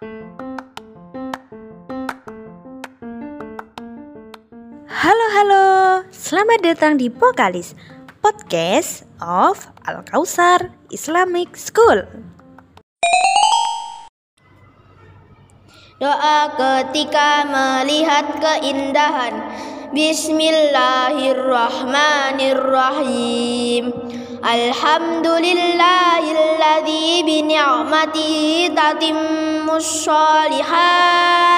Halo halo, selamat datang di Pokalis Podcast of Al Kausar Islamic School. Doa ketika melihat keindahan. Bismillahirrahmanirrahim. Alhamdulillahilladzi 比鸟嘛，滴打滴木耍厉害。